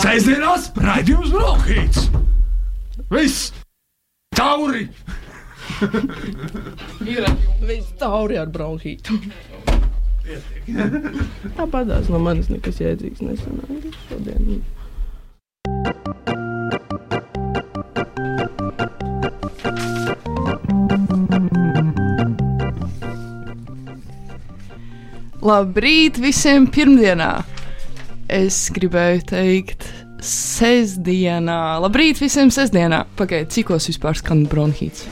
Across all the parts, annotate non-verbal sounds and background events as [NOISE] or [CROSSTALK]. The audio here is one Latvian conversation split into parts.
Sēžamās raidījums Brokhīts! Viss! Tauri! Viss tauri ar bronhītu. Tāpatās no manis nekas jēdzīgs nesanāca šodien. Labrīt visiem pirmdienā! Es gribēju teikt, sestdienā. Labrīt visiem sestdienā! Pagaidiet, cikos vispār skan bronhīts?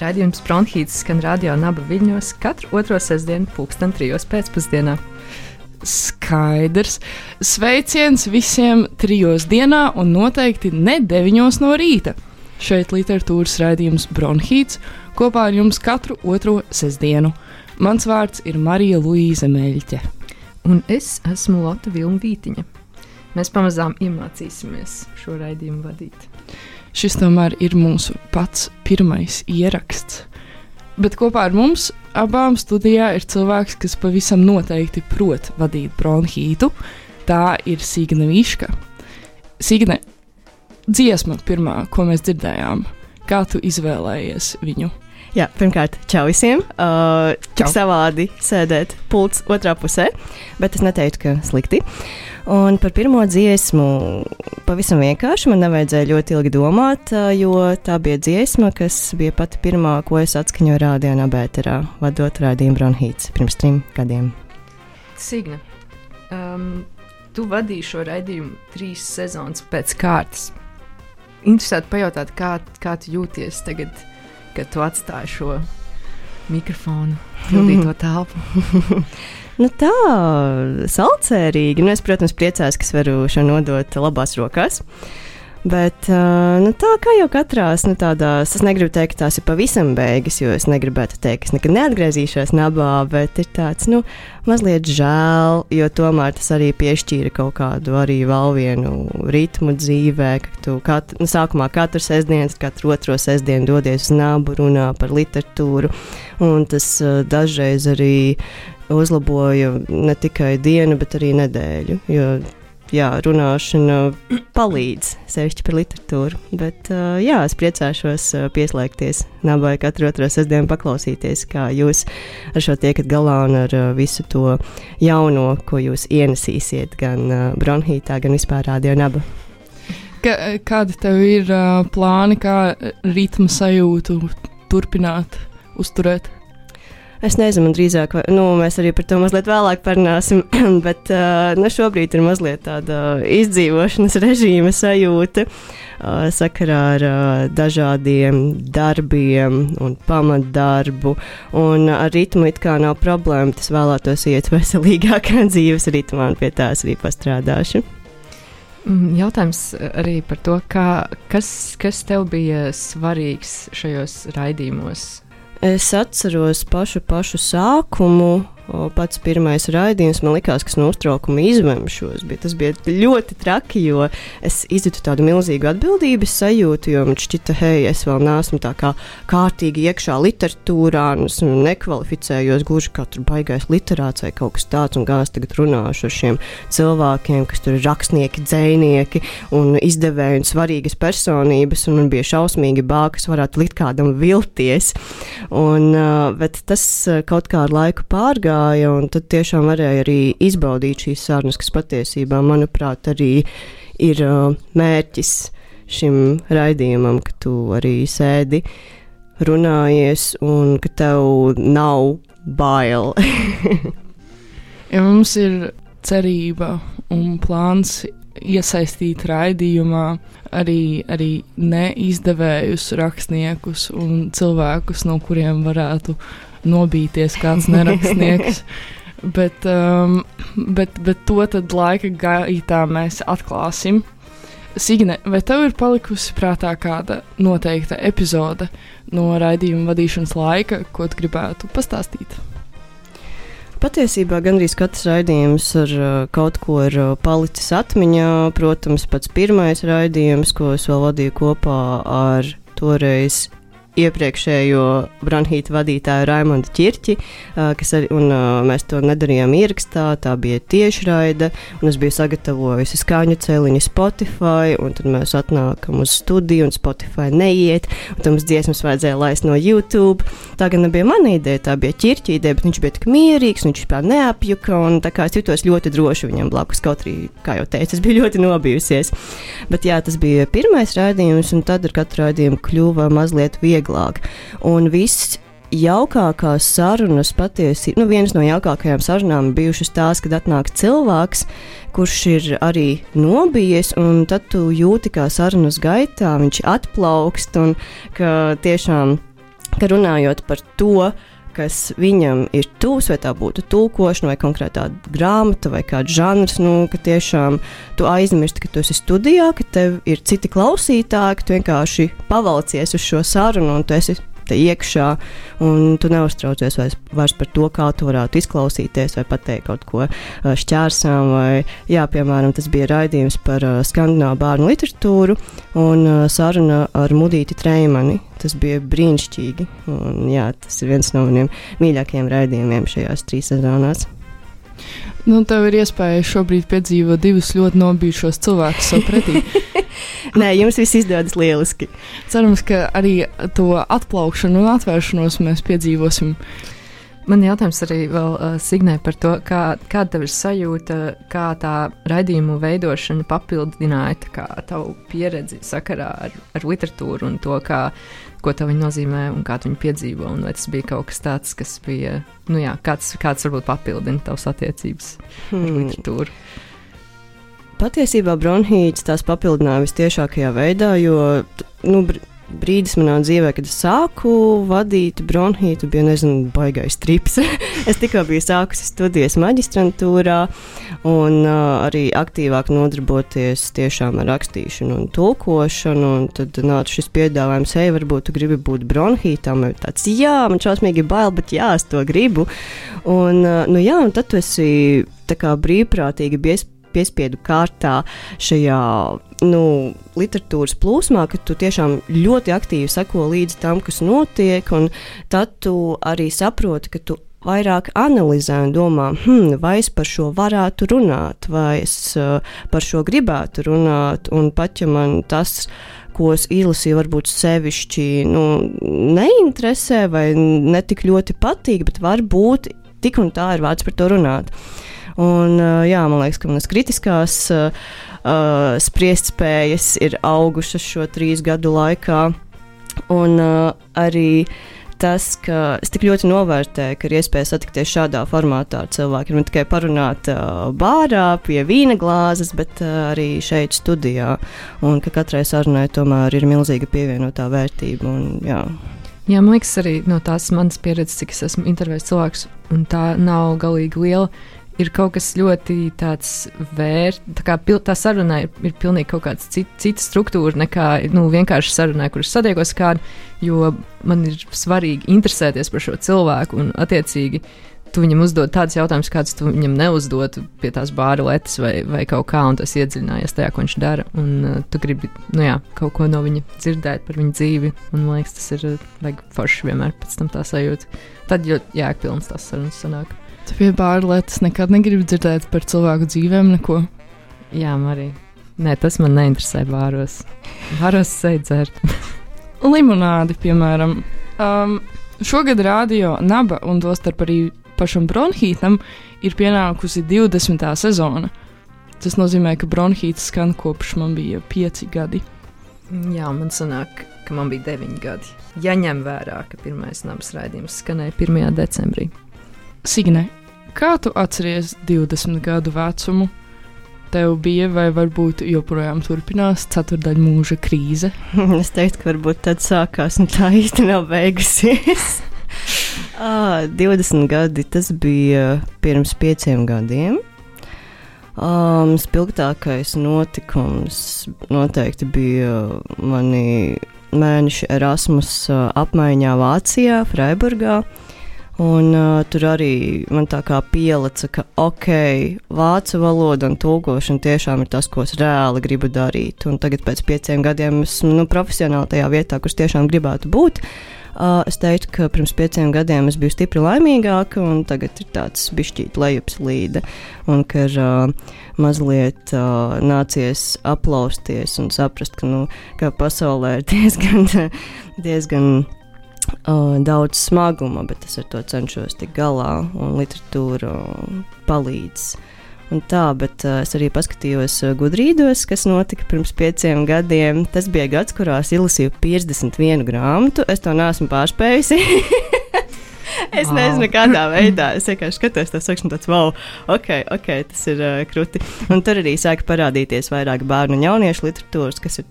Radījums Bronhīts skan radio Naba Viļņos katru otro sestdienu, pulksten trijos pēcpusdienā. Skaidrs. Sveiciens visiem trijos dienā un noteikti ne deviņos no rīta. Šeit literatūras raidījums Bronhīts kopā ar jums katru otro sestdienu. Mans vārds ir Marija Luīza Meļķe. Un es esmu Lotte Vilna Vītiņa. Mēs pamazām iemācīsimies šo raidījumu vadīt. Šis tomēr ir mūsu pats pirmais ieraksts. Bet kopā ar mums abām studijā ir cilvēks, kas pavisam noteikti prot vadīt bronhītu. Tā ir Signe Vīška. Signe, dziesma pirmā, ko mēs dzirdējām. Kā tu izvēlējies viņu? Jā, pirmkārt, čau visiem. Uh, Tik savādi sēdēt pults otrā pusē, bet es neteiktu, ka slikti. Un par pirmo dziesmu pavisam vienkārši man nevajadzēja ļoti ilgi domāt, jo tā bija dziesma, kas bija pati pirmā, ko es atskaņoju rādījumā, Bēterā, vadot rādījumu Bronhīts pirms trim gadiem. Signe, um, tu vadīji šo raidījumu trīs sezonas pēc kārtas. Interesanti pajautāt, kā, kā tu jūties tagad, kad tu atstāji šo mikrofonu, pildīto [LAUGHS] telpu. Nu tā, salcērīgi. Nu, es, protams, priecājos, ka varu šo nodot labās rokās. Bet uh, nu, tā kā jau katrās nu, tādās, es negribu teikt, ka tās ir pavisam beigas, jo es negribētu teikt, ka es nekad neatgriezīšos nabā, bet ir tāds nu, mazliet žēl, jo tomēr tas arī piešķīra kaut kādu arī vēl vienu ritmu dzīvē, ka tu katru, nu, sākumā katru sestdienu, katru otro sestdienu dodies uz nabu, runā par literatūru, un tas uh, dažreiz arī uzlaboja ne tikai dienu, bet arī nedēļu. Jā, runāšana [CLEARS THROAT] palīdz sevišķi par literatūru. Bet, jā, es priecāšos pieslēgties nabai katru otro sestdienu, paklausīties, kā jūs ar šo tiekat galā un ar visu to jauno, ko jūs ienesīsiet gan bronhītā, gan vispār rādio naba. Kādi tev ir plāni, kā ritmu sajūtu turpināt, uzturēt? Es nezinu, man drīzāk, vai, nu, mēs arī par to mazliet vēlāk parunāsim, [CLEARS THROAT] bet nu, šobrīd ir mazliet tāda izdzīvošanas režīma sajūta sakarā ar dažādiem darbiem un pamatdarbu. Un ar ritmu it kā nav problēma, tas vēlētos iet [LAUGHS] veselīgākā dzīves ritmā, un pie tās arī pastrādāšu. Jautājums arī par to, kā, kas, kas tev bija svarīgs šajos raidījumos? Es atceros pašu, pašu sākumu. O, pats pirmais raidījums man likās, ka es no uztraukuma izvemšos. Bet tas bija ļoti traki, jo es izjūtu tādu milzīgu atbildības sajūtu, jo man šķita, hei, es vēl neesmu tā kā kārtīgi iekšā literatūrā, un es nekvalificējos gluži kā tur baigais literāts vai kaut kas tāds, un es tagad runāšu ar šiem cilvēkiem, kas tur ir rakstnieki, dzēnieki un izdevēji un svarīgas personības, un man bija šausmīgi bāka, kas varētu likt kādam vilties. Un, uh, bet tas kaut kā ar laiku pārgāja gāja, un tad tiešām varēja arī izbaudīt šīs sarunas, kas patiesībā, manuprāt, arī ir uh, mērķis šim raidījumam, ka tu arī sēdi, runājies, un ka tev nav bail. [LAUGHS] ja mums ir cerība un plāns iesaistīt raidījumā arī, arī neizdevējus rakstniekus un cilvēkus, no kuriem varētu nobīties kāds nerakstnieks. [LAUGHS] bet, um, bet, bet to tad laika gaitā mēs atklāsim. Signe, vai tev ir palikusi prātā kāda noteikta epizode no raidījuma vadīšanas laika, ko tu gribētu pastāstīt? Patiesībā gandrīz katrs raidījums ar uh, kaut ko ir uh, palicis atmiņā. Protams, pats pirmais raidījums, ko es vēl vadīju kopā ar toreiz iepriekšējo bronhītu vadītāju Raimondu Čirķi, kas arī, un mēs to nedarījām ierakstā, tā bija tiešraide, un es biju sagatavojusi skaņu celiņu Spotify, un tad mēs atnākam uz studiju, un Spotify neiet, un tam dziesmas vajadzēja laist no YouTube. Tā gan nebija mana ideja, tā bija Čirķa ideja, bet viņš bija tik mierīgs, viņš vispār neapjuka, un tā kā es jutos ļoti droši viņam blakus, kaut arī, kā jau teicu, es biju ļoti nobijusies. Bet jā, tas bija pirmais raidījums, un tad ar katru raidījumu kļuva mazliet vieglāk. Un viss jaukākās sarunas patiesībā, nu, viens no jaukākajām sarunām bijušas tās, kad atnāk cilvēks, kurš ir arī nobijies, un tad tu jūti, kā sarunas gaitā viņš atplaukst, un ka tiešām, ka runājot par to, kas viņam ir tūs, vai tā būtu tulkošana, vai konkrētā grāmata, vai kāds žanrs, nu, ka tiešām tu aizmirsti, ka tu esi studijā, ka tev ir citi klausītāji, ka tu vienkārši pavalcies uz šo sarunu un tu esi te iekšā, un tu neuztraucies vairs, vairs par to, kā tu varētu izklausīties vai pateikt kaut ko šķērsām. Vai, jā, piemēram, tas bija raidījums par skandināvu bērnu literatūru un saruna ar Mudīti Treimani. Tas bija brīnišķīgi, un jā, tas ir viens no maniem mīļākajiem raidījumiem šajās trīs sezonās. Nu, tev ir iespēja šobrīd piedzīvot divus ļoti nobijušos cilvēkus sev pretī. [LAUGHS] Nē, jums viss izdodas lieliski. Cerams, ka arī to atplaukšanu un atvēršanos mēs piedzīvosim. Man jautājums arī vēl uh, Signē par to, kā, kāda tev ir sajūta, kā tā raidījumu veidošana papildināja kā, tavu pieredzi sakarā ar, ar literatūru un to, kā, ko tev nozīmē un kā tu viņu piedzīvo. Un vai tas bija kaut kas tāds, kas bija, nu jā, kāds, kāds varbūt papildina tavas attiecības hmm. ar literatūru. Patiesībā bronhīts tās papildināja vistiešākajā veidā, jo nu, brīdis manā dzīvē, kad es sāku vadīt bronhītu, bija nezinu, baigais trips. [LAUGHS] es tikko biju sākusi studijas maģistrantūrā un uh, arī aktīvāk nodarboties tiešām ar rakstīšanu un tulkošanu. Un tad nāca šis piedāvājums, hei, varbūt tu gribi būt bronhītam. Tāds, jā, man šausmīgi bail, bet jā, es to gribu. Un, uh, nu jā, un tad tu esi brīvprātīgi bies piespiedu kārtā šajā nu, literatūras plūsmā, ka tu tiešām ļoti aktīvi seko līdzi tam, kas notiek, un tad tu arī saproti, ka tu vairāk analizē un domā, hmm, vai es par šo varētu runāt, vai es uh, par šo gribētu runāt, un pat ja man tas ko es izlasīju, varbūt sevišķi nu, neinteresē vai netik ļoti patīk, bet varbūt tik un tā ir vērts par to runāt. Un, jā, man liekas, ka manas kritiskās uh, spriestspējas ir augušas šo trīs gadu laikā. Un uh, arī tas, ka es tik ļoti novērtēju, ka ir iespēja satikties šādā formātā ar cilvēkiem. Ne tikai parunāt uh, bārā, pie vīna glāzes, bet uh, arī šeit studijā. Un ka katrai sarunai tomēr ir milzīga pievienotā vērtība. Un, jā. Jā, man liekas, arī no tās manas pieredzes, cik es esmu intervējis cilvēkus, un tā nav galīgi liela ir kaut kas ļoti tāds vērts. Tā kā pil, tā sarunā ir, ir pilnīgi kaut kāda cit, cita struktūra nekā nu, vienkārši sarunā, kuras satiekos kādu, jo man ir svarīgi interesēties par šo cilvēku un attiecīgi. Tu viņam uzdod tādus jautājumus, kādus tu viņam neuzdotu pie tās bāra lietas vai, vai kaut kā, un tas iedziļinājies tajā, ko viņš dara. Un uh, tu gribi nu jā, kaut ko no viņa dzirdēt par viņa dzīvi. Un, man liekas, tas ir uh, forši vienmēr pēc tam tā sajūta. Tad jau jēgpilns tas sarunas sanāk. Tu pie bārlietas nekad negribi dzirdēt par cilvēku dzīvēm neko. Jā, arī. Nē, tas man neinteresē bāros. Bāros sēdzēt. [LAUGHS] Limonādi, piemēram. Um, šogad rādio Naba un tostarp arī pašam Bronhītam ir pienākusi 20. sezona. Tas nozīmē, ka Bronhīts skan kopš man bija 5 gadi. Jā, man sanāk, ka man bija 9 gadi. Ja ņem vērā, ka pirmais nabas raidījums skanēja 1. decembrī. Signe, kā tu atceries 20 gadu vecumu? Tev bija, vai varbūt joprojām turpinās ceturdaļa mūža krīze? [LAUGHS] es teiktu, ka varbūt tad sākās, un tā īsti nav beigusies. [LAUGHS] ah, 20 gadi tas bija pirms pieciem gadiem. Um, spilgtākais notikums noteikti bija mani mēneši Erasmus uh, apmaiņā Vācijā, Freiburgā. Un uh, tur arī man tā kā pielica, ka ok, vācu valoda un tulkošana tiešām ir tas, ko es reāli gribu darīt. Un tagad pēc pieciem gadiem esmu nu, profesionāli tajā vietā, kur es tiešām gribētu būt. Uh, es teiktu, ka pirms pieciem gadiem es biju stipri laimīgāka, un tagad ir tāds bišķīt lejupslīde. Un ka ir uh, mazliet uh, nācies aplausties un saprast, ka, nu, ka pasaulē ir [LAUGHS] diezgan, diezgan uh, daudz smaguma, bet es ar to cenšos tikt galā, un literatūra palīdz. Un tā, bet uh, es arī paskatījos uh, gudrīdos, kas notika pirms pieciem gadiem. Tas bija gads, kurā es izlasīju 51 grāmatu. Es to neesmu pārspējusi. [LAUGHS] Es wow. nezinu, kādā veidā. Es vienkārši skatos, tas sakšu, tāds, wow, ok, ok, tas ir uh, krūti. Un tur arī sāka parādīties vairāk bērnu un jauniešu literatūras, kas ir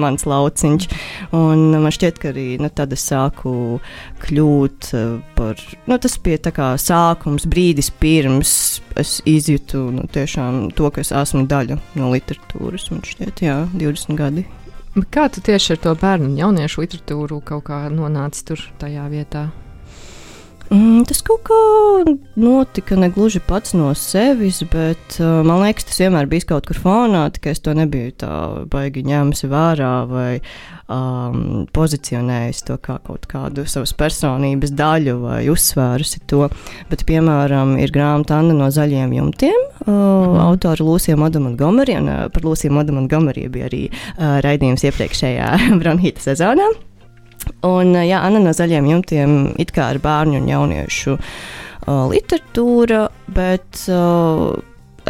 mans lauciņš. Un man šķiet, ka arī nu, tad es sāku kļūt uh, par, nu, tas bija tā kā sākums, brīdis pirms es izjūtu nu, tiešām to, ka es esmu daļa no literatūras. Man šķiet, jā, 20 gadi. Kā tu tieši ar to bērnu un jauniešu literatūru kaut kā nonāci tur tajā vietā? Mm, tas kaut kā notika ne gluži pats no sevis, bet uh, man liekas, tas vienmēr bija kaut kur fonā, tikai es to nebiju tā baigi ņēmusi vērā vai um, pozicionējusi to kā kaut kādu savas personības daļu vai uzsvērusi to. Bet, piemēram, ir grāmata Anna no zaļiem jumtiem, uh, mm. autora Lūsija Montgomery, un uh, par Lūsiju Montgomery bija arī uh, raidījums iepriekšējā [LAUGHS] Bronhīta sezonā. Un, jā, Anna no zaļiem jumtiem it kā ir bērnu un jauniešu uh, literatūra, bet uh,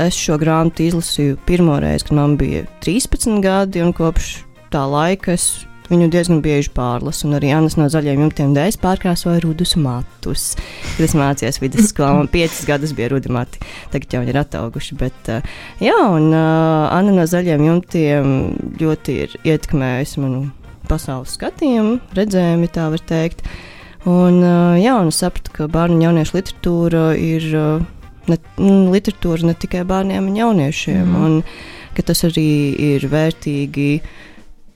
es šo grāmatu izlasīju pirmo reizi, kad man bija 13 gadi, un kopš tā laika es viņu diezgan bieži pārlasu. Un arī Anna no zaļiem jumtiem dēļ pārkrāsoja rudus matus. Kad es mācījos vidusskolā, man piecus gadus bija rudi mati. Tagad jau viņi ir attauguši. Bet, jā, un uh, Anna no zaļiem jumtiem ļoti ir ietekmējusi manu pasaules skatījumu, redzējumu, tā var teikt. Un, jā, un es sapratu, ka bērnu un jauniešu literatūra ir ne, literatūra ne tikai bērniem un jauniešiem, mm. un ka tas arī ir vērtīgi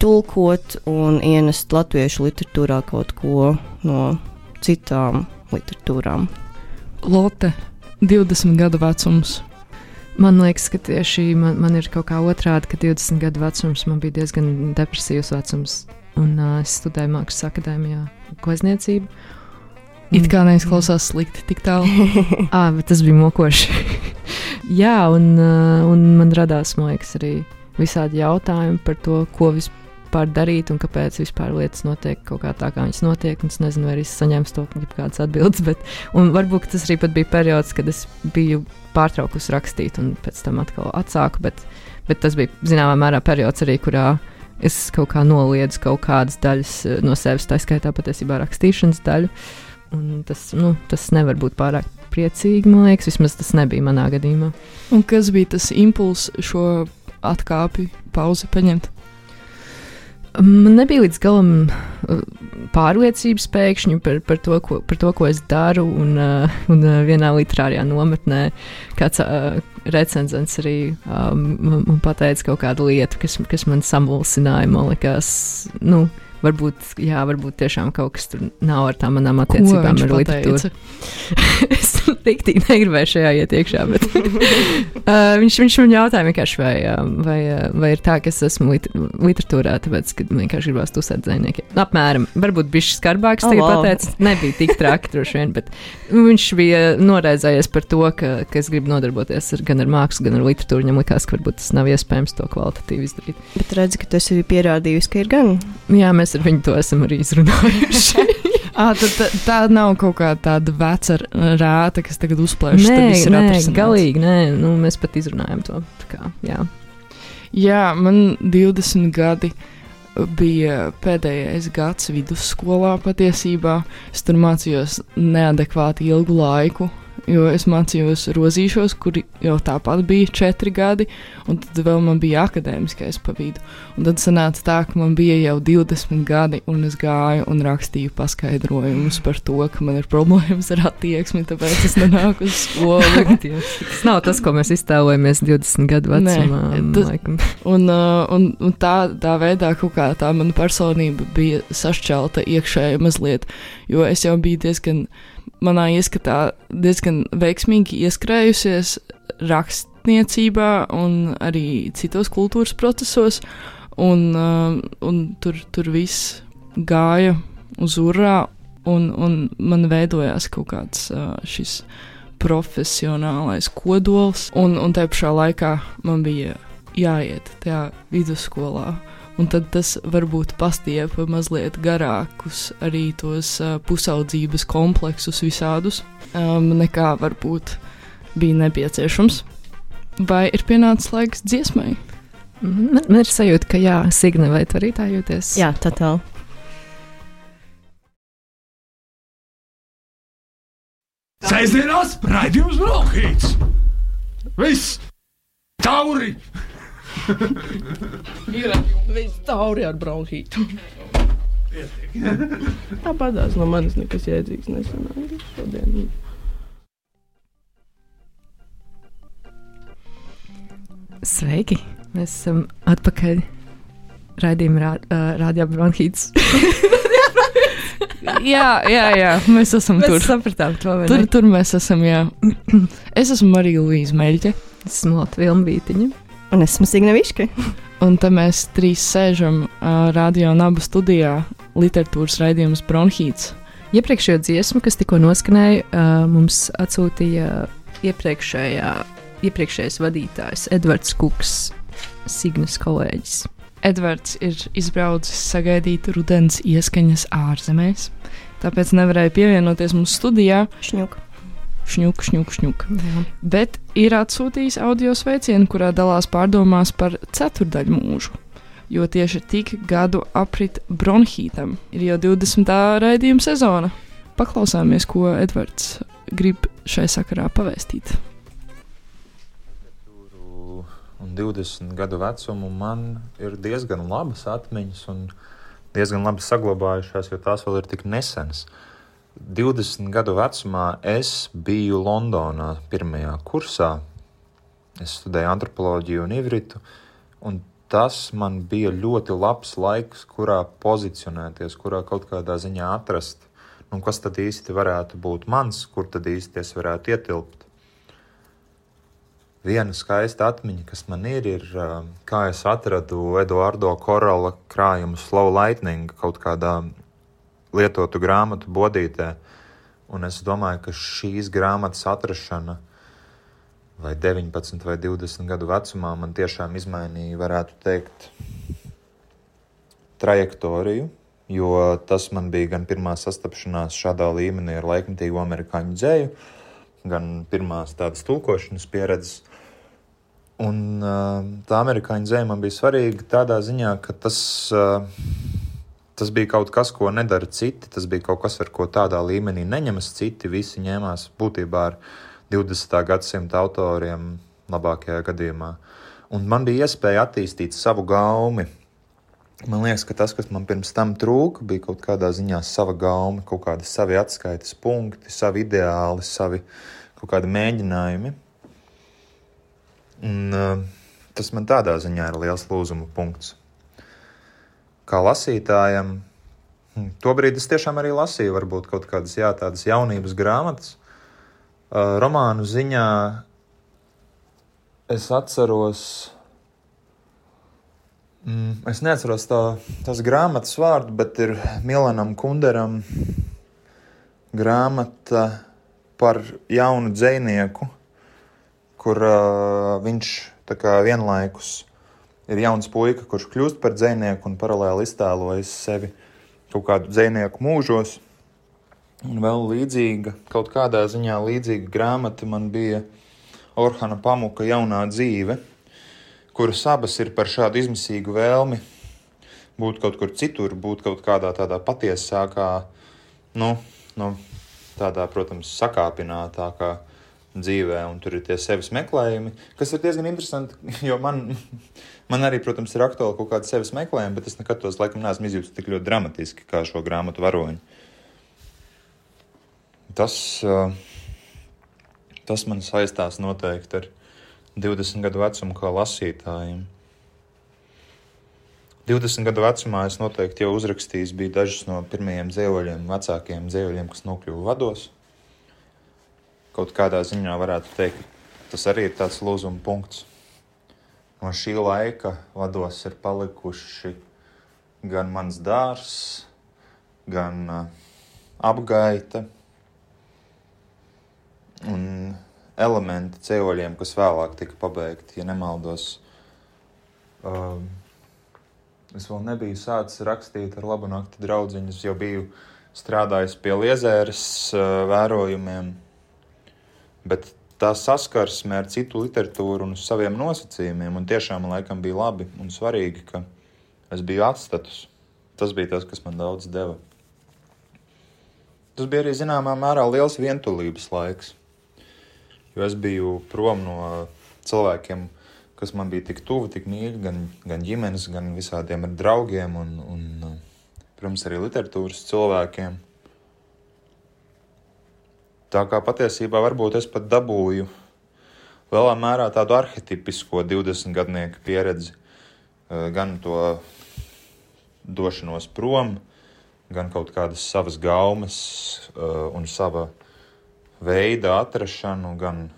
tulkot un ienest latviešu literatūrā kaut ko no citām literatūrām. Lotte, 20 gadu vecums. Man liekas, ka tieši man, man ir kaut kā otrādi, ka 20 gadu vecums man bija diezgan depresīvs vecums un uh, es studēju Mākslas akadēmijā, glezniecību. It kā neizklausās slikti tik tālu. [LAUGHS] ah, bet tas bija mokoši. [LAUGHS] Jā, un, uh, un man radās, man liekas, arī visādi jautājumi par to, ko vispār darīt un kāpēc vispār lietas notiek kaut kā tā, kā viņas notiek. Es nezinu, vai es saņēmu to kādas atbildes, bet varbūt tas arī bija periods, kad es biju pārtraukusi rakstīt un pēc tam atkal atsāku. Bet, bet tas bija zināmā mērā periods arī, kurā es kaut kā noliedzu kaut kādas daļas eh, no sevis, tā skaitā patiesībā rakstīšanas daļu. Un tas, nu, tas nevar būt pārāk priecīgi, man liekas, vismaz tas nebija manā gadījumā. Un kas bija tas impulss šo atkāpi, pauzi paņemt? Man nebija līdz galam uh, pārliecības pēkšņi par, par, to, ko, par to, ko es daru. Un, uh, un uh, vienā literārijā nometnē kāds recenzents arī um, man pateica kaut kādu lietu, kas, kas man samulsināja. Man liekas, nu, varbūt, jā, varbūt tiešām kaut kas tur nav ar tām manām attiecībām ar literatūru. [LAUGHS] es rīktīgi negribēju šajā iet iekšā, bet [LAUGHS] uh, viņš, viņš man jautāja vienkārši, vai, vai, vai ir tā, ka es esmu lit literatūrā, tāpēc, ka vienkārši gribās tusēt dzēniekiem. Apmēram, varbūt bišķi skarbāks, oh, pateicis, nebija tik traki droši vien, bet viņš bija noraizējies par to, ka, ka es gribu nodarboties ar, gan ar mākslu, gan ar literatūru. Viņam likās, ka varbūt tas nav iespējams to kvalitatīvi izdarīt. Bet redzi, ka tas ir pierādījis, ka ir gan. Jā, mēs mēs ar viņu to esam arī izrunājuši. [LAUGHS] À, tad, tā, tā nav kaut kā tāda veca rāta, kas tagad uzplēšas. Nē, nē galīgi nē. Nu, mēs pat izrunājam to. Kā, jā. jā, man 20 gadi bija pēdējais gads vidusskolā patiesībā. Es tur mācījos neadekvāti ilgu laiku, jo es mācījos rozīšos, kur jau tāpat bija četri gadi, un tad vēl man bija akadēmiskais pa vidu. Un tad sanāca tā, ka man bija jau 20 gadi, un es gāju un rakstīju paskaidrojumus par to, ka man ir problēmas ar attieksmi, tāpēc es nenāku uz skolu. [LAUGHS] tas nav tas, ko mēs iztēlojamies 20 gadu vecumā. Nē, tas, un, uh, un, un tā, tā veidā kaut kā tā mana personība bija sašķelta iekšēji mazliet, jo es jau biju diezgan manā ieskatā diezgan veiksmīgi ieskrējusies rakstniecībā un arī citos kultūras procesos, un, uh, un tur, tur viss gāja uz urā, un, un man veidojās kaut kāds uh, šis profesionālais kodols, un, un tajā pašā laikā man bija jāiet tajā vidusskolā. Un tad tas varbūt pastiepa mazliet garākus arī tos uh, pusaudzības kompleksus visādus, um, nekā varbūt bija nepieciešams. Vai ir pienācis laiks dziesmai? Man, man ir sajūta, ka jā, Signe, vai tu arī tā jūties? Jā, totāli. Sēžamās raidījums Brokhīts! Viss! Tauri! [LAUGHS] Viss tauri ar bronhītu. Tāpatās no manis nekas jēdzīgs nesanāca šodien. Sveiki! Mēs esam atpakaļ. Raidījuma rā, uh, rādījā bronhīts. [LAUGHS] jā, jā, jā, mēs esam Mēs tur. sapratām to, Tur, tur mēs esam, jā. [CLEARS THROAT] Es esmu Marija Līsija Meļķe, Es esmu Latvija Vilmbītiņa. Un esmu Signavišķi. [LAUGHS] un te mēs trīs sēžam uh, radio un abu studijā literatūras raidījums Bronhīts. Iepriekšējo dziesmu, kas tikko noskanēja, uh, mums atsūtīja iepriekšējā, iepriekšējais vadītājs Edvards Kuks, Signas kolēģis. Edvards ir izbraucis sagaidīt rudens ieskaņas ārzemēs, tāpēc nevarēja pievienoties mūsu studijā. Šņuk. Šņuk, šņuk, šņuk. Jā. Bet ir atsūtījis audio sveicienu, kurā dalās pārdomās par ceturdaļu mūžu. Jo tieši tik gadu aprit bronhītam ir jau 20. raidījuma sezona. Paklausāmies, ko Edvards grib šai sakarā pavēstīt. Un 20 gadu vecumu man ir diezgan labas atmiņas un diezgan labi saglabājušās, jo tās vēl ir tik nesenas. 20 gadu vecumā es biju Londonā pirmajā kursā. Es studēju antropoloģiju un ivritu, un tas man bija ļoti labs laiks, kurā pozicionēties, kurā kaut kādā ziņā atrast, nu, kas tad īsti varētu būt mans, kur tad īsti es varētu ietilpt. Viena skaista atmiņa, kas man ir, ir, kā es atradu Eduardo Korala krājumu Slow Lightning kaut kādā lietotu grāmatu bodītē. Un es domāju, ka šīs grāmatas atrašana vai 19 vai 20 gadu vecumā man tiešām izmainīja, varētu teikt, trajektoriju, jo tas man bija gan pirmā sastapšanās šādā līmenī ar laikmetīgo amerikāņu dzēju, gan pirmās tādas tulkošanas pieredzes. Un uh, tā amerikāņu zeme man bija svarīga tādā ziņā, ka tas, uh, tas bija kaut kas, ko nedara citi. Tas bija kaut kas, ar ko tādā līmenī neņemas citi. Visi ņēmās būtībā ar 20. gadsimta autoriem, labākajā gadījumā. Un man bija iespēja attīstīt savu gaumi. Man liekas, ka tas, kas man pirms tam trūka, bija kaut kādā ziņā sava gauma, kaut kādi savi atskaites punkti, savi ideāli, savi kaut kādi mēģinājumi. Un, uh, tas man tādā ziņā ir liels lūzuma punkts. Kā lasītājam, hm, tobrīd es tiešām arī lasīju, varbūt kaut kādas jā, tādas jaunības grāmatas. Uh, romānu ziņā es atceros, mm, es neatceros tā, tās grāmatas vārdu, bet ir Milanam Kunderam grāmata par jaunu dzinieku kur uh, viņš vienlaikus ir jauns puika, kurš kļūst par dzinieku un paralēli iztēlojas sevi kaut kādu dzinieku mūžos. Un vēl līdzīga, kaut kādā ziņā līdzīga grāmata man bija Orhana Pamuka jaunā dzīve, kuras abas ir par šādu izmisīgu vēlmi būt kaut kur citur, būt kaut kādā tādā patiesākā, nu, nu tādā, protams, sakāpinātākā dzīvē, un tur ir tie sevis meklējumi, kas ir diezgan interesanti. [LAUGHS] Jo man, man arī, protams, ir aktuāli kaut kāda sevis meklējuma, bet es nekad tos laikam neesmu izjūtis tik ļoti dramatiski kā šo grāmatu varoņu. Tas, uh, tas man saistās noteikti ar 20 gadu vecumu kā lasītājiem. 20 gadu vecumā es noteikti jau uzrakstījis, bija dažas no pirmajiem dzīvoļiem, vecākajiem dzīvoļiem, kas nokļuva vados. Kaut kādā ziņā varētu teikt, tas arī ir tāds lūzuma punkts. No šī laika vados ir palikuši gan mans dārzs, gan uh, apgaita un elementi ceļojumiem, kas vēlāk tika pabeigti, ja nemaldos. Uh, es vēl nebiju sācis rakstīt ar labu nakti draugu. Es jau biju strādājis pie Liezēras uh, vērojumiem, bet tā saskarsme ar citu literatūru un saviem nosacījumiem, un tiešām man laikam bija labi un svarīgi, ka es biju atstatus. Tas bija tas, kas man daudz deva. Tas bija arī zināmā mērā liels vientulības laiks, jo es biju prom no cilvēkiem, kas man bija tik tuvi, tik mīļi, gan, gan ģimenes, gan visādiem draugiem un, un, protams, arī literatūras cilvēkiem. Tā kā patiesībā varbūt es pat dabūju lielā mērā tādu arhetipisko 20 gadnieku pieredzi, eh, gan to došanos prom, gan kaut kādas savas gaumas uh, un sava veida atrašanu, gan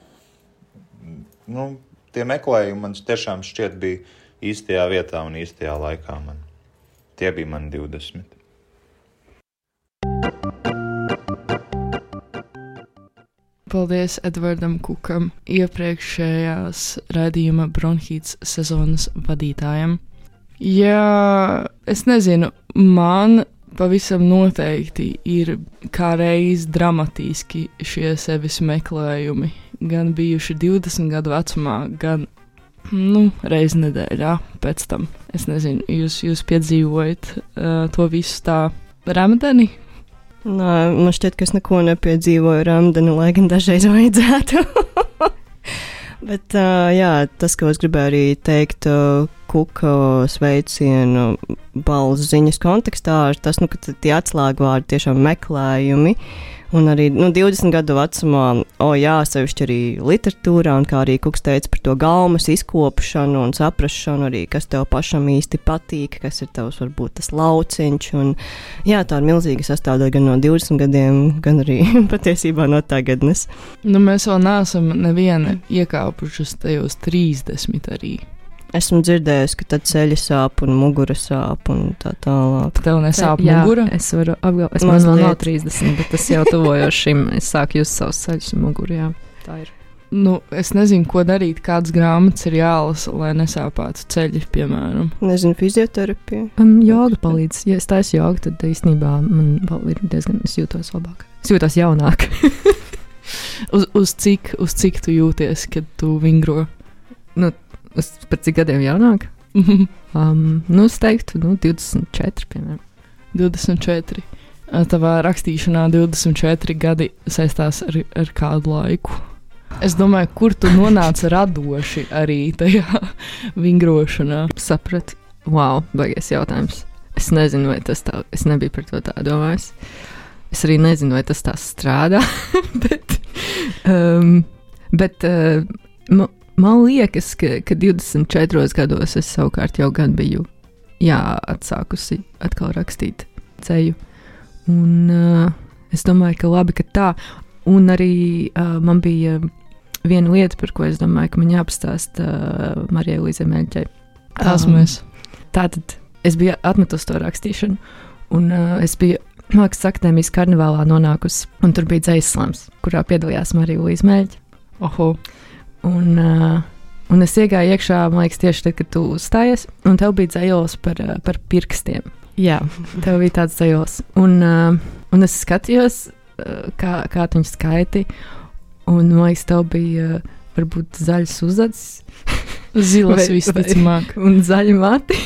nu, tie meklējumi man tiešām šķiet bija īstajā vietā un īstajā laikā. Man. Tie bija mani 20. Paldies Edvardam Kukam, iepriekšējās raidījuma bronhīts sezonas vadītājam. Jā, es nezinu, man pavisam noteikti ir kā reiz dramatiski šie sevis meklējumi. Gan bijuši 20 gadu vecumā, gan nu, reizi nedēļā pēc tam. Es nezinu, jūs, jūs piedzīvojat uh, to visu tā rāmdeni, Nē, man šķiet, ka es neko nepiedzīvoju rāmdeni, lai gan dažreiz [LAUGHS] vajadzētu. Bet uh, jā, tas, ko es gribēju arī teikt, uh, kuka sveicienu balss ziņas kontekstā, ir tas, nu, ka tie atslēgvārdi tiešām meklējumi. Un arī nu, 20 gadu vecumā, o jā, sevišķi arī literatūrā, un kā arī Kuks teica par to gaumas izkopšanu un saprašanu arī, kas tev pašam īsti patīk, kas ir tavs varbūt tas lauciņš. Un, jā, tā ir milzīga sastāvdaļa gan no 20 gadiem, gan arī [LAUGHS] patiesībā no tagadnes. Nu, mēs vēl neesam neviena iekāpušas tajos 30 arī. Esmu dzirdējusi, ka tad ceļa sāp un mugura sāp un tā tālāk. Tev nesāp Jā, mugura? Es varu apgalvot, es man vēl nav 30, bet tas jau tuvojas šim. Es sāku just savus ceļus un muguru. Jā, tā ir. Nu, es nezinu, ko darīt, kādas grāmatas ir jālasa, lai nesāpētu ceļi, piemēram. Nezinu, fizioterapija. Um, joga palīdz. Ja es taisu jogu, tad īstenībā man ir diezgan, es jūtos labāk. Es jūtos jaunāk. [LAUGHS] Uz, uz, cik, uz cik tu jūties, kad tu vingro? Uz par cik gadiem jaunāk? [LAUGHS] Um, nu, es teiktu, nu, 24, piemēram. 24. Ā, Tavā rakstīšanā 24 gadi saistās ar, ar kādu laiku. Es domāju, kur tu nonāci radoši arī tajā [LAUGHS] vingrošanā. Sapratu, wow, baigies jautājums. Es nezinu, vai tas tā, es nebiju par to tā domājis. Es arī nezinu, vai tas tā strādā, [LAUGHS] bet, um, bet uh, ma, man liekas, ka, ka 24 gados es savukārt jau gan biju jā, atsākusi atkal rakstīt ceļu. Un uh, es domāju, ka labi, ka tā. Un arī uh, man bija viena lieta, par ko es domāju, ka man jāpastāsta uh, Marijai Līdzei Meļķei. Tās Um, mēs. Tātad es biju atmetusi to rakstīšanu, un uh, es biju Mākslas akadēmijas karnevālā nonākusi, un tur bija dzīslis slams, kurā piedalījās Marija Līsija Meļķa. Oho, Un, uh, un es iegāju iekšā, man liekas, tieši tad, kad tu uzstājies, un tev bija dzējos par, uh, par pirkstiem. Jā, tev bija tāds dzējos. Un, uh, un es skatījos, uh, kā, kā tu viņu skaiti, un man liekas, tev bija uh, varbūt zaļs uzacis. [LAUGHS] zilas visticamāk. Un zaļi mati.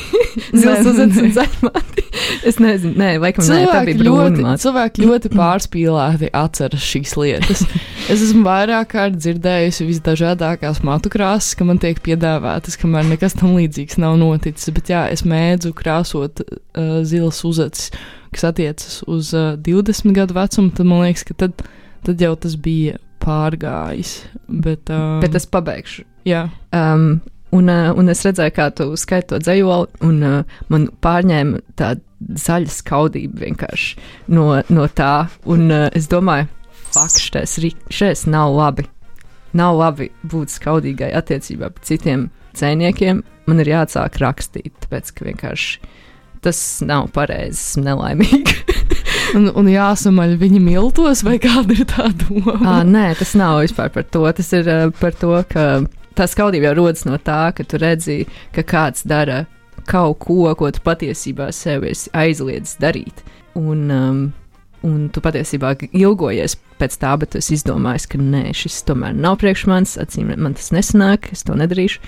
Nē, uzacis nē. un zaļi mati. Es nezinu, nē, laikam, nē, Cilvēki brūna ļoti, cilvēki ļoti [CLEARS THROAT] pārspīlēti atceras šīs lietas. [LAUGHS] Es esmu vairāk kārt dzirdējusi visdažādākās matu krāsas, ka man tiek piedāvātas, kamēr nekas tam līdzīgs nav noticis. Bet jā, es mēdzu krāsot uh, zilas uzacis, kas attiecas uz uh, 20 gadu vecumu. Tad man liekas, ka tad, tad jau tas bija pārgājis. Bet, um, Bet es pabeigšu. jā, Um, un, uh, un es redzēju, kā tu skaiti to dzējoli, un uh, man pārņēma tāda zaļa skaudība vienkārši no, no tā. Un uh, es domāju, fuck, ri- šitais nav labi. Nav labi būt skaudīgai attiecībā pret citiem dzēniekiem. Man ir jāatsāk rakstīt, tāpēc ka vienkārši tas nav pareizi, esmu nelaimīga. [LAUGHS] Un, un jāsamaļ viņa miltos, vai kāda ir tā doma? À, nē, tas nav vispār par to. Tas ir uh, par to, ka tā skaudība jau rodas no tā, ka tu redzi, ka kāds dara kaut ko, ko tu patiesībā sev esi aizliedzis darīt. Un, um, un tu patiesībā ilgojies pēc tā, bet es izdomāju, ka nē, šis tomēr nav priekš manis, acīm man tas nesanāk, es to nedarīšu.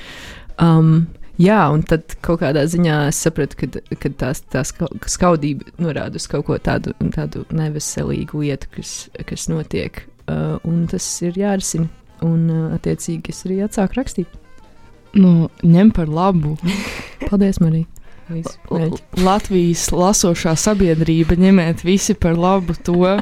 Um, Jā, un tad kaut kādā ziņā es sapratu, ka, tā skaudība norāda uz kaut ko tādu, tādu neveselīgu lietu, kas, kas notiek, uh, un tas ir jārisina. Un, uh, attiecīgi, es arī atsāku rakstīt. Nu, ņem par labu. [LAUGHS] Paldies, Marija! Latvijas lasošā sabiedrība ņemiet visi par labu to,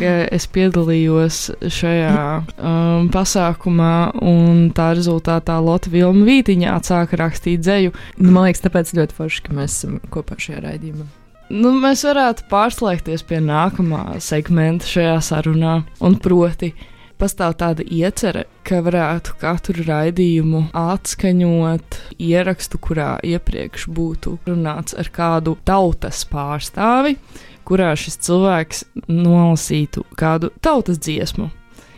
ka es piedalījos šajā um, pasākumā, un tā rezultātā Lotte Vilma Vītiņa atsāka rakstīt dzēju. Nu, man liekas, tāpēc ļoti forši, ka mēs esam kopā šajā raidījumā. Nu, mēs varētu pārslēgties pie nākamā segmenta šajā sarunā, un proti, pastāv tāda iecerē, ka varētu katru raidījumu atskaņot ierakstu, kurā iepriekš būtu runāts ar kādu tautas pārstāvi, kurā šis cilvēks nolasītu kādu tautas dziesmu.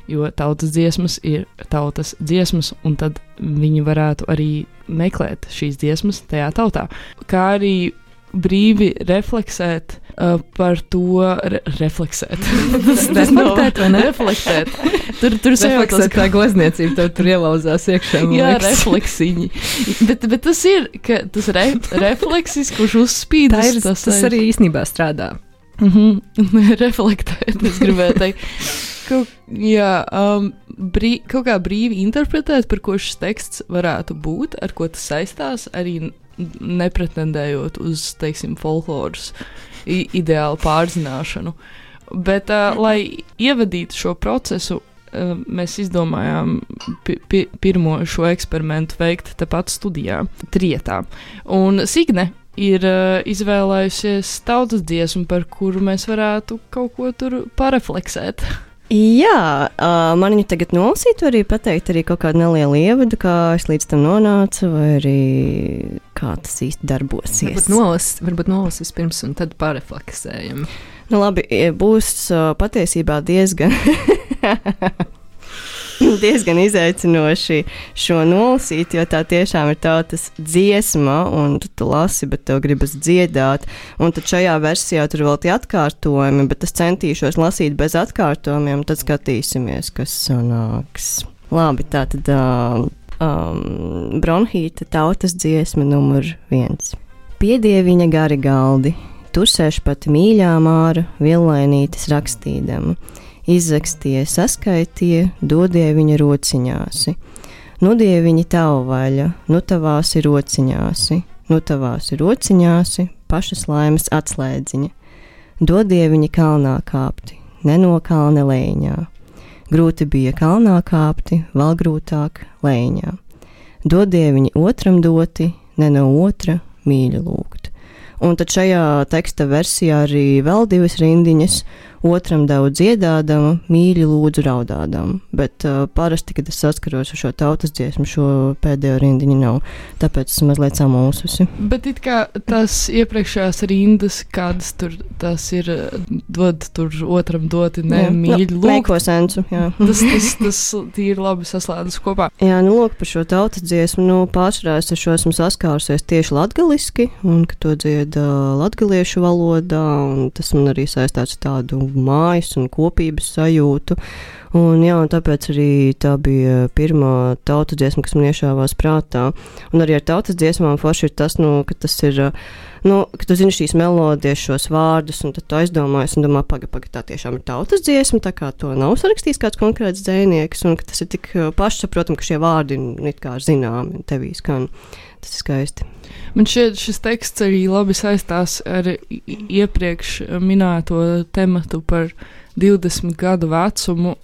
Jo tautas dziesmas ir tautas dziesmas, un tad viņi varētu arī meklēt šīs dziesmas tajā tautā. Kā arī brīvi refleksēt uh, par to, re refleksēt. [LAUGHS] tas tas nav vai ne? reflektēt. Tur, tur Refleksēt tā glezniecība, tev tur ielauzās iekšā. Jā, liekas. refleksiņi. bet, bet tas ir ka, tas re, refleksis, kurš uzspīd. Tā ir, tas, tas arī īstenībā strādā. Mm -hmm. [LAUGHS] Reflektēt, es gribēju teikt. Kaut, jā, um, brī, kaut kā brīvi interpretēt, par ko šis teksts varētu būt, ar ko tas saistās, arī nepretendējot uz, teiksim, folkloras ideālu pārzināšanu. Bet, uh, lai ievadītu šo procesu, uh, mēs izdomājām pi pi pirmo šo eksperimentu veikt tepat studijā, Trietā. Un Signe ir uh, izvēlējusies tautas dziesmu, par kuru mēs varētu kaut ko tur parefleksēt. Jā, uh, man viņa tagad nolasīt, arī pateikt arī kaut kādu nelielu ievadu, kā es līdz tam nonācu, vai arī kā tas īsti darbosies. Varbūt nolas, varbūt nolas vispirms, un tad pārrefleksējam. Nu, labi, e, būs uh, patiesībā diezgan, [LAUGHS] [LAUGHS] diezgan izaicinoši šo nolasīt, jo tā tiešām ir tautas dziesma, un tu, tu lasi, bet tev gribas dziedāt. Un tad šajā versijā tur vēl tie atkārtojumi, bet es centīšos lasīt bez atkārtojumiem, tad skatīsimies, kas sanāks. Labi, tā tad uh, um, bronhīta tautas dziesma numur viens. Piedieviņa gari galdi, tur sēž pat mīļā māra, villainītes rakstīdama. Izrakstīja, saskaitīja, dodie viņa rociņāsi. Nu, dieviņi tavu vaļa, nu tavās ir rociņāsi, nu tavās ir rociņāsi, pašas laimes atslēdziņa. Dodie viņa kalnā kāpti, ne no kalna lēņā. Grūti bija kalnā kāpti, vēl grūtāk lēņā. Dodie viņi otram doti, ne no otra mīļa lūgt. Un tad šajā teksta versijā arī vēl divas rindiņas. Otram devu dziedādama, mīļi lūdzu raudādama. Bet uh, parasti, kad es saskaros ar šo tautas dziesmu, šo pēdējo rindiņu nav. Tāpēc es mazliet samulsusi. Bet it kā tās iepriekšējās rindas, kādas tur tas ir, dod tur otram doti, ne mīļi nu, lūgt. Sensu, jā. Tas, tas, tas tīri labi saslēdzas kopā. Jā, nu, lūk, par šo tautas dziesmu. Nu, pārsvarā es ar šo esmu saskārusies tieši latviešu, un ka to dzied uh, latviešu valodā, un tas man arī saistās ar tādu mājas un kopības sajūtu. Un, jā, un tāpēc arī tā bija pirmā tautas dziesma, kas man iešāvās prātā. Un arī ar tautas dziesmām forši ir tas, nu, ka tas ir. uh, Nu, ka tu zini šīs melodijas, šos vārdus, un tad tu aizdomājies, un domā, pagaidi, paga, tā tiešām ir tautas dziesma, tā kā to nav sarakstījis kāds konkrēts dzinieks, un ka tas ir tik uh, pašsaprotami, ka šie vārdi ir it kā zināmi tevī skan. Tas ir skaisti. Man šķiet, šis teksts arī labi saistās ar iepriekš minēto tematu par 20 gadu vecumu,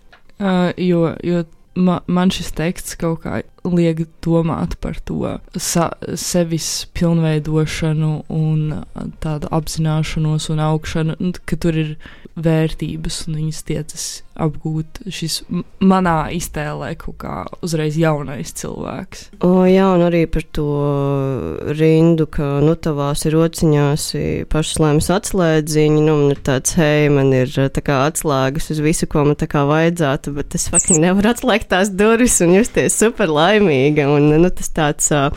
jo, jo ma, man šis teksts kaut kā liek domāt par to sa sevis pilnveidošanu un tādu apzināšanos un augšanu, un ka tur ir vērtības un viņas tiecas apgūt šis manā iztēlē kaut kā uzreiz jaunais cilvēks. O, jā, un arī par to rindu, ka nu tavās ir rociņās pašas lēmas atslēdziņi, nu man ir tāds, hei, man ir tā kā atslēgas uz visu, ko man tā kā vajadzētu, bet es fucking nevaru atslēgt tās durvis un justies super laimīga, un nu tas tāds uh,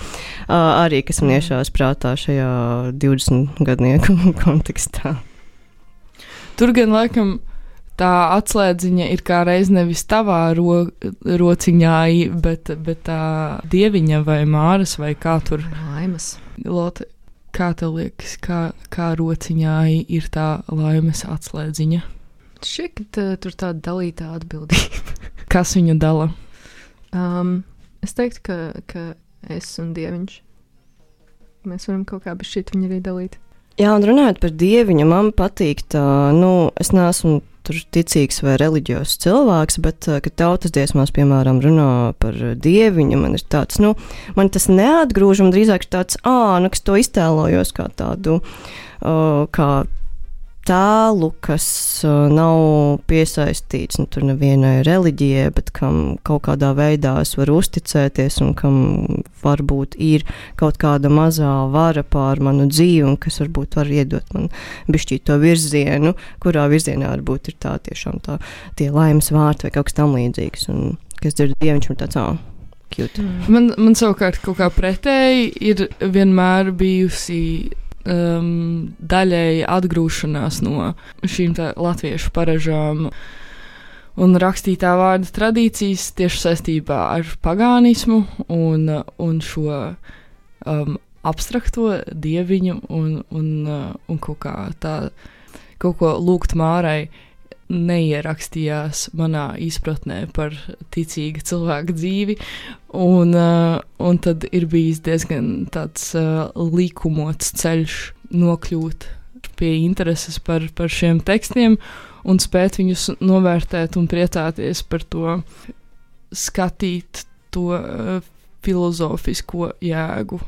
arī, kas man iešās prātā šajā 20 gadnieku [LAUGHS] kontekstā. Tur gan laikam tā atslēdziņa ir kā reiz nevis tavā ro, rociņā, bet, bet tā dieviņa vai māras vai kā tur. Laimas. Lotte, kā tev liekas, kā, kā rociņā ir tā laimes atslēdziņa? Šķiet, ka tur tāda dalīta atbildība. Kas viņu dala? Um, es teiktu, ka, ka es un dieviņš. Mēs varam kaut kā bez šī viņa arī dalīt. Jā, un runājot par dieviņu, man patīk tā, nu, es neesmu tur ticīgs vai reliģijos cilvēks, bet, kad tautas dziesmās, piemēram, runā par dieviņu, man ir tāds, nu, man tas neatgrūž, un drīzāk tāds, ā, nu, kas to iztēlojos kā tādu, uh, kā tēlu, kas uh, nav piesaistīts nu, nevienai reliģijai, bet kam kaut kādā veidā es varu uzticēties un kam varbūt ir kaut kāda mazā vara pār manu dzīvi un kas varbūt var iedot man bišķīt to virzienu, kurā virzienā varbūt ir tā tiešām tā tie laimes vārti vai kaut kas tam līdzīgs. Un, kas dzird dieviņš un tāds, ā, Cute. Man, man savukārt kaut kā pretēji ir vienmēr bijusi um, daļēji atgrūšanās no šīm latviešu paražām. Un rakstītā vārda tradīcijas tieši saistībā ar pagānismu un, un šo um, abstrakto dieviņu un, un, uh, un kaut kā tā, kaut ko lūgt mārai neierakstījās manā izpratnē par ticīgu cilvēku dzīvi. Un, uh, un tad ir bijis diezgan tāds uh, likumots ceļš nokļūt pie intereses par, par šiem tekstiem un spēt viņus novērtēt un priecāties par to, skatīt to uh, filozofisko jēgu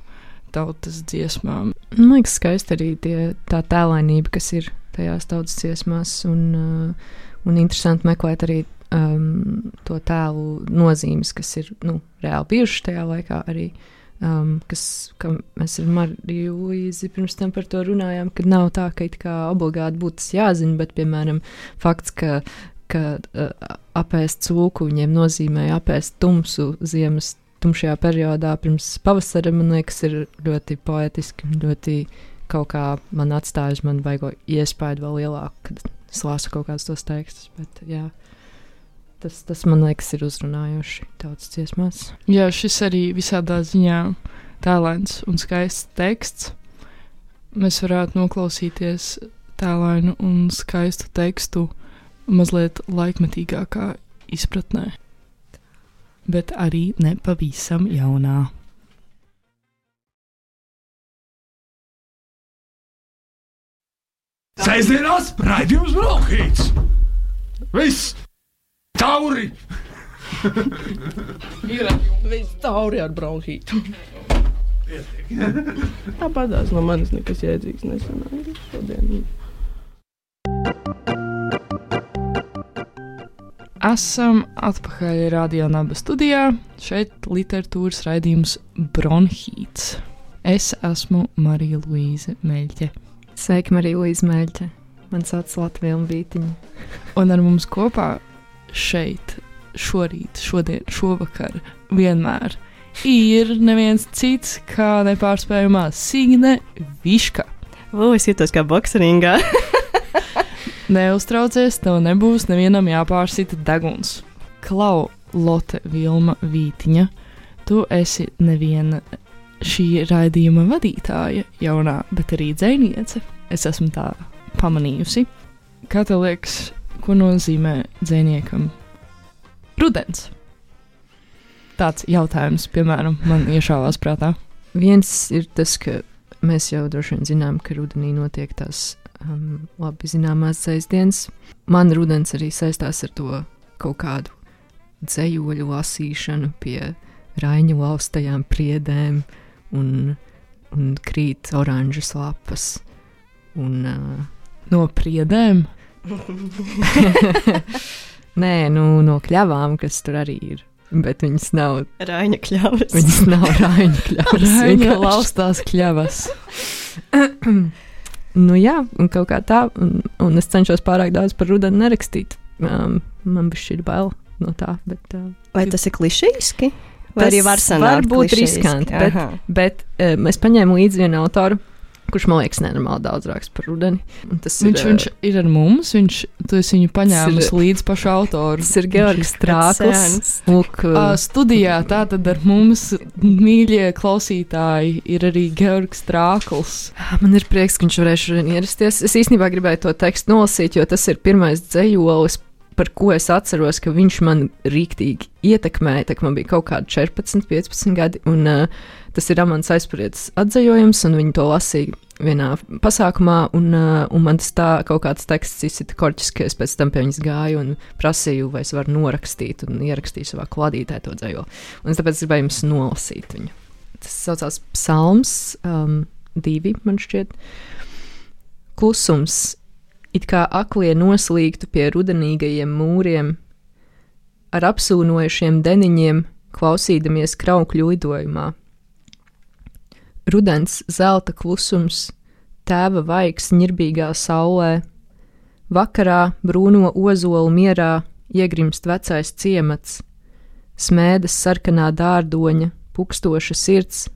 tautas dziesmām. Man liekas, skaisti arī tie, tā tēlainība, kas ir tajās tautas dziesmās, un, uh, un interesanti meklēt arī um, to tēlu nozīmes, kas ir nu, reāli bijušas tajā laikā arī. Um, kas, mēs ar Mariju Līzi pirms tam par to runājām, ka nav tā, ka it kā obligāti būtu tas jāzina, bet, piemēram, fakts, ka, ka uh, apēst cūku viņiem nozīmē apēst tumsu ziemas tumšajā periodā pirms pavasara, man liekas, ir ļoti poetiski, ļoti kaut kā man atstāja uz mani vaigo iespēju vēl lielāku, kad es lasu kaut kādus tos tekstus. Bet, jā, tas, tas man liekas, ir uzrunājoši tautas dziesmās. Jā, šis arī visādā ziņā tēlēns un skaists teksts. Mēs varētu noklausīties tēlēnu un skaistu tekstu mazliet laikmetīgākā izpratnē, bet arī ne pavisam jaunā. Sēžamās raidījums Brokhīts. Viss! Tauri! Ir viss tauri ar bronhītu. Tāpatās no manis nekas jēdzīgs nesanāca šodien. Esam atpakaļ Radio Naba studijā. Šeit literatūras raidījums Bronhīts. Es esmu Marija Luīze Meļķe. Sveika, Marija Līsma Mēļķe. Man sauc Latvija un Vītiņa. Un ar mums kopā šeit, šorīt, šodien, šovakar, vienmēr ir neviens cits kā nepārspējamā Signe Viška. O, es jūtos kā boxeringā. [LAUGHS] Neuztraucies, tev nebūs nevienam jāpārsita deguns. Klau, Lotte Vilma Vītiņa, tu esi neviena šī raidījuma vadītāja, jaunā, bet arī dzēniece. Es esmu tā pamanījusi. Kā tev liekas, ko nozīmē dzēniekam rudens? Tāds jautājums, piemēram, man iešāvās prātā. Viens ir tas, ka mēs jau droši vien zinām, ka rudenī notiek tās um, labi zināmās dzēsdienas. Man rudens arī saistās ar to kaut kādu dzējoļu lasīšanu pie raiņu laustajām priedēm, un, un krīt oranžas lapas. Un, uh, No priedēm. [LAUGHS] nē, nu, no kļavām, kas tur arī ir. Bet viņas nav, Raņa kļavas. viņas nav raiņu [LAUGHS] kļavas. Vienkārši. [LAUGHS] laustās kļavas. [CLEARS THROAT] Nu, jā, un kaut kā tā, un, un es cenšos pārāk daudz par rudeni nerakstīt. Um, man bija šī bail no tā, bet, uh, Vai tas ir klišejiski? Vai Tas arī var var būt riskanti, bet- Aha. bet um, es paņēmu līdzi vienu autoru, kurš man liekas nenormāli daudz raksta par rudeni. un Tas Viņš, ir, viņš uh, ir ar mums, viņš, viņu paņēmis Tas ir- līdz pašu autoru. tas ir Georgs Strāklis. Lūk, Uh, studijā tātad ar mums, mīļie klausītāji, ir arī Georgs Strāklis. man ir prieks, ka viņš varēja šodien ierasties. Es īstenībā gribēju to tekstu nolasīt, jo tas ir pirmais dzējolis, par ko es atceros, ka viņš man rīktīgi ietekmēja. Tā man bija kaut kādi 14, 15 gadi, un uh, tas ir Amants aizspriedes atzējojums, un viņi to lasīja vienā pasākumā, un, uh, un man tas tā kaut kāds teksts izsita korķis, ka es pēc tam pie viņas gāju un prasīju, vai es varu norakstīt un ierakstīju savā kladītē to dzējoli. Un es tāpēc gribēju jums nolasīt viņu. Tas saucās Psalms um, divi, man šķiet. Klusums, it kā aklie noslīgtu pie rudenīgajiem mūriem, ar apsūnojušiem deniņiem, klausīdamies kraukļu lidojumā. Rudens zelta klusums, tēva vaigs ņirbīgā saulē, vakarā brūno ozolu mierā iegrimst vecais ciemats, smēdes sarkanā dārdoņa, pukstoša sirds,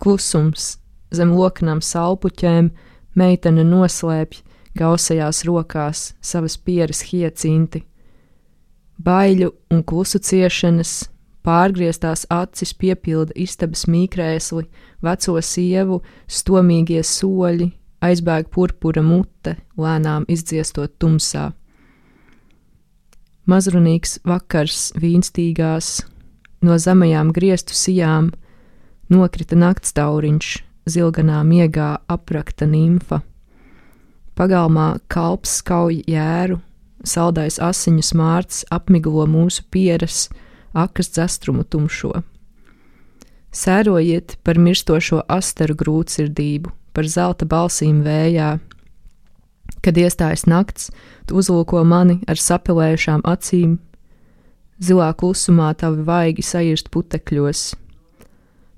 klusums, zem loknām salpuķēm, meitene noslēpj gausajās rokās savas pieres hiecinti. Baiļu un klusu ciešanas, pārgrieztās acis piepilda istabas mīkrēsli, veco sievu, stomīgie soļi, aizbēg purpura mute, lēnām izdziestot tumsā. Mazrunīgs vakars vīnstīgās, no zemajām griestu sijām nokrita naktstauriņš, zilganā miegā aprakta nimfa. Pagalmā kalps skauj jēru, saldais asiņu smārts apmiglo mūsu pieres, akas dzestrumu tumšo. Sērojiet par mirstošo asteru grūtsirdību, par zelta balsīm vējā. Kad iestājas nakts, tu uzlūko mani ar sapelējušām acīm, zilā klusumā tavi vaigi sairst putekļos.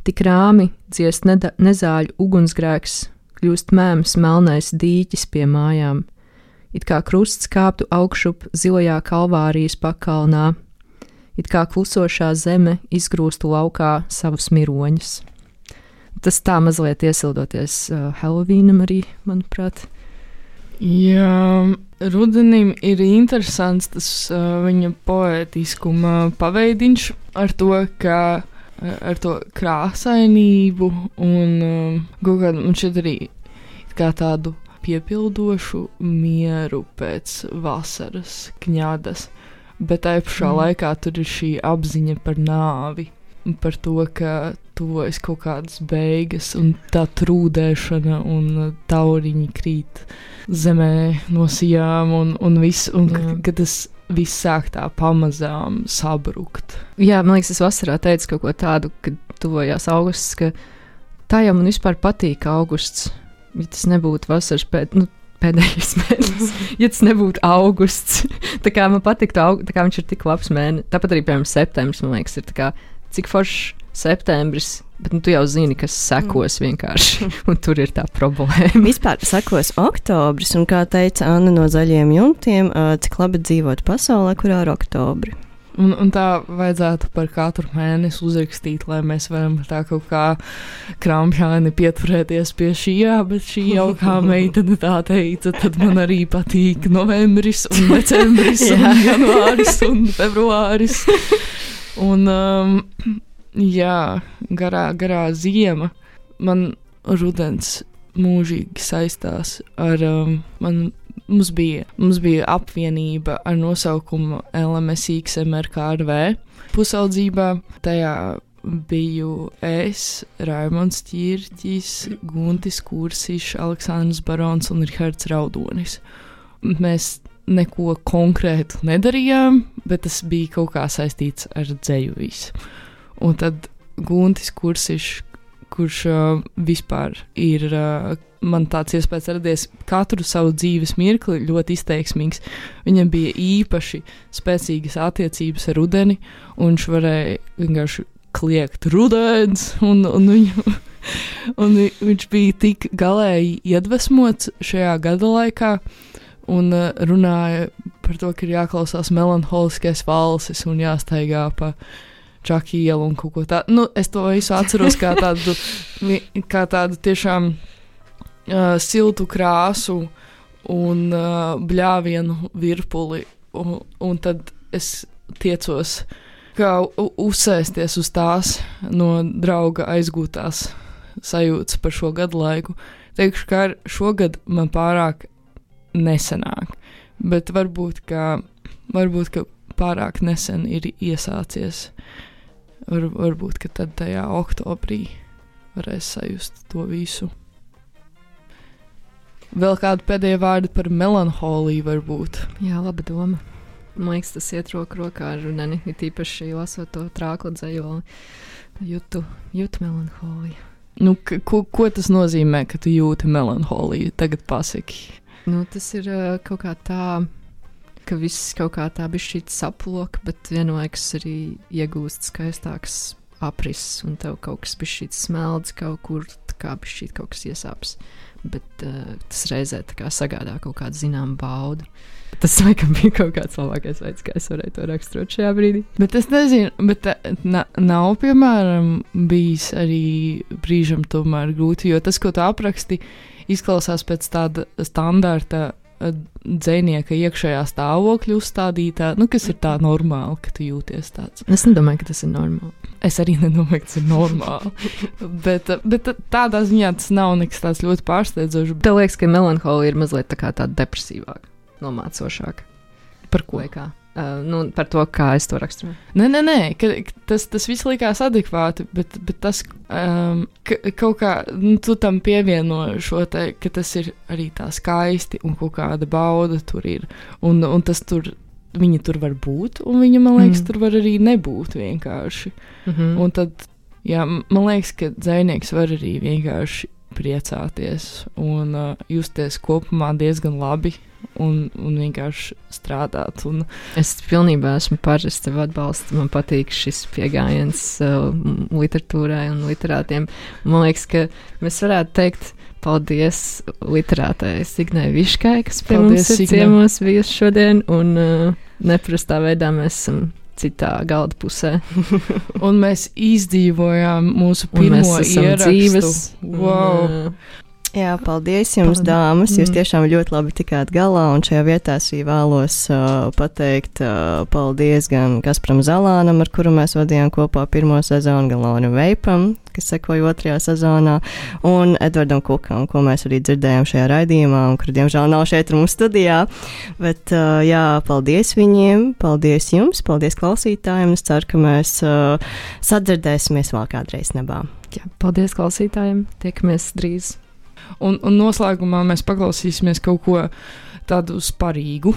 Tik rāmi dziest nezāļu ugunsgrēks, kļūst mēms melnais dīķis pie mājām, it kā krusts kāptu augšup zilajā kalvārijas pakalnā, it kā klusošā zeme izgrūstu laukā savus miroņus. Tas tā mazliet iesildoties uh, Helovīnam arī, manuprāt. Jā, rudenim ir interesants tas uh, viņa poētiskuma paveidiņš ar to, ka ar to krāsainību un um, kaut kādu man šķiet arī kā tādu piepildošu mieru pēc vasaras kņādas, bet tai pašā Mm. laikā tur ir šī apziņa par nāvi. Par to, ka tuvojas kaut kādas beigas, un tā trūdēšana, un uh, tauriņi krīt zemē no sijām, un, un, viss, un ka, ka tas viss sāk tā pamazām sabrukt. Jā, man liekas, es vasarā teicu kaut ko tādu, kad tuvojās augusts, ka tā jau man vispār patīk augusts. Ja tas nebūtu vasaras pēc, nu, pēdējais [LAUGHS] mēnesis, ja tas nebūtu augusts, [LAUGHS] tā kā man patīk, tā kā viņš ir tik labs mēnesis. Tāpat arī, piemēram, septembris, man liekas, ir kā, cik foršs septembris, bet nu, tu jau zini, kas sekos vienkārši, [LAUGHS] un tur ir tā problēma. [LAUGHS] Vispār sakos oktobris, un kā teica Anna no zaļiem jumtiem, cik labi dzīvot pasaulē, kurā ir oktobri. Un, un tā vajadzētu par katru mēnesi uzrakstīt, lai mēs varam tā kaut kā krampjāni pieturēties pie šī, jā, bet šī jau kā [LAUGHS] meitene tā teica, tad man arī patīk novembris un decembris un janvāris un februāris. Un, um, jā, garā, garā ziema man rudens mūžīgi saistās ar um, man mums bija, mums bija apvienība ar nosaukumu LMSXMRKRV pusaudzībā. Tajā biju es, Raimons Čirķis, Guntis Kursišs, Aleksandrs Barons un Rihards Raudonis. Mēs neko konkrētu nedarījām, bet tas bija kaut kā saistīts ar dzēju visu. Un tad Guntis Kursišs, kurš uh, vispār ir, uh, man tāds iespējas radies, katru savu dzīves mirkli ļoti izteiksmīgs. Viņam bija īpaši spēcīgas attiecības ar ūdeni, un viņš varēja vienkārši kliegt rudens, un, un, viņu, [LAUGHS] un vi- viņš bija tik galēji iedvesmots šajā gada laikā, un uh, runāja par to, ka ir jāklausās melanholiskais valsis un jāstaigā pa čaku ielu un kaut ko tādu. Nu, es to visu atceros kā tādu, [LAUGHS] kā tādu tiešām uh, siltu krāsu un uh, bļāvienu virpuli, un, un tad es tiecos kā uzsēsties uz tās no drauga aizgūtās sajūtas par šo gadu laiku. Teikšu, ka šogad man pārāk nesenāk, bet varbūt, ka, varbūt, ka pārāk nesen ir iesācies. Var, varbūt, ka tad tajā oktobrī varēs sajust to visu. Vēl kādi pēdējie vārdi par melanholiju varbūt. Jā, laba doma. Man liekas, tas iet roku rokā ar runani. Ir īpaši lasot to trāklu dzējoli. Jūtu, jūtu melanholiju. Nu, ko, ko tas nozīmē, ka tu jūti melanholiju? Tagad pasaki. Nu, tas ir uh, kaut kā tā, ka viss kaut kā tā bišķīt saplok, bet vienlaikus arī iegūst skaistāks aprises, un tev kaut kas bišķīt smeldz kaut kur, kā bišķīt kaut kas iesāps. Bet uh, tas reizē kā sagādā kaut kādu zināmu baudu. Tas laikam bija kaut kāds labākais veids, kā es varēju to raksturot šajā brīdī. Bet es nezinu, bet eh, na, nav, piemēram, bijis arī brīžam tomēr grūti, jo tas, ko tu apraksti, izklausās pēc tāda standarta dzēnieka iekšējā stāvokļa uzstādītā, nu, kas ir tā normāli, ka tu jūties tāds. Es nedomāju, ka tas ir normāli. Es arī nedomāju, ka tas ir normāli. [LAUGHS] bet, bet tādā ziņā tas nav nekas tāds ļoti pārsteidzošs. Tev liekas, ka melanholija ir mazliet tā tāda depresīvāka, nomācošāka. Par ko? Vai kā? Uh, nu, par to, kā es to raksturoju. Nē, nē, nē ka, tas, tas viss likās adekvāti, bet, bet tas um, ka, kaut kā nu, tu tam pievieno šo te, ka tas ir arī tā skaisti un kaut kāda bauda tur ir. Un, un tas tur, viņa tur var būt, un viņa, man liekas, Mm. tur var arī nebūt vienkārši. Mm -hmm. Un tad, jā, man liekas, ka dzinieks var arī vienkārši priecāties un uh, justies kopumā diezgan labi. Un, un vienkārši strādāt. Un, Es pilnībā esmu par, es tevi atbalstu. Man patīk šis pieejams uh, literatūrai un literātiem. Man liekas, ka mēs varētu teikt paldies literātai Signai Viškai, kas pie Paldies, mums ir Signe. ciemos bijusi šodien. Un uh, neprastā veidā mēs esam citā galda pusē. [LAUGHS] un mēs izdzīvojām mūsu Un mēs pirmo esam ierakstu. dzīves. Wow. Un, uh, Jā, paldies jums, Paldies. dāmas. Jūs Mm. tiešām ļoti labi tikāt galā, un šajā vietā es vēlos uh, pateikt uh, paldies gan Kasparam Zalānam, ar kuru mēs vadījām kopā pirmo sezonu, gan Laurim Veipam, kas sekoja otrajā sezonā, un Edvardam Kukam, ko mēs arī dzirdējām šajā raidījumā, un kur diemžēl nav šeit ar mums studijā. Bet uh, jā, paldies viņiem, paldies jums, paldies klausītājiem. Es ceru, ka mēs uh, sadzirdēsimies vēl kādreiz nebā. jā, paldies klausītājiem. Tiekamies drīz. Un, un noslēgumā mēs paklausīsimies kaut ko tādu sparīgu.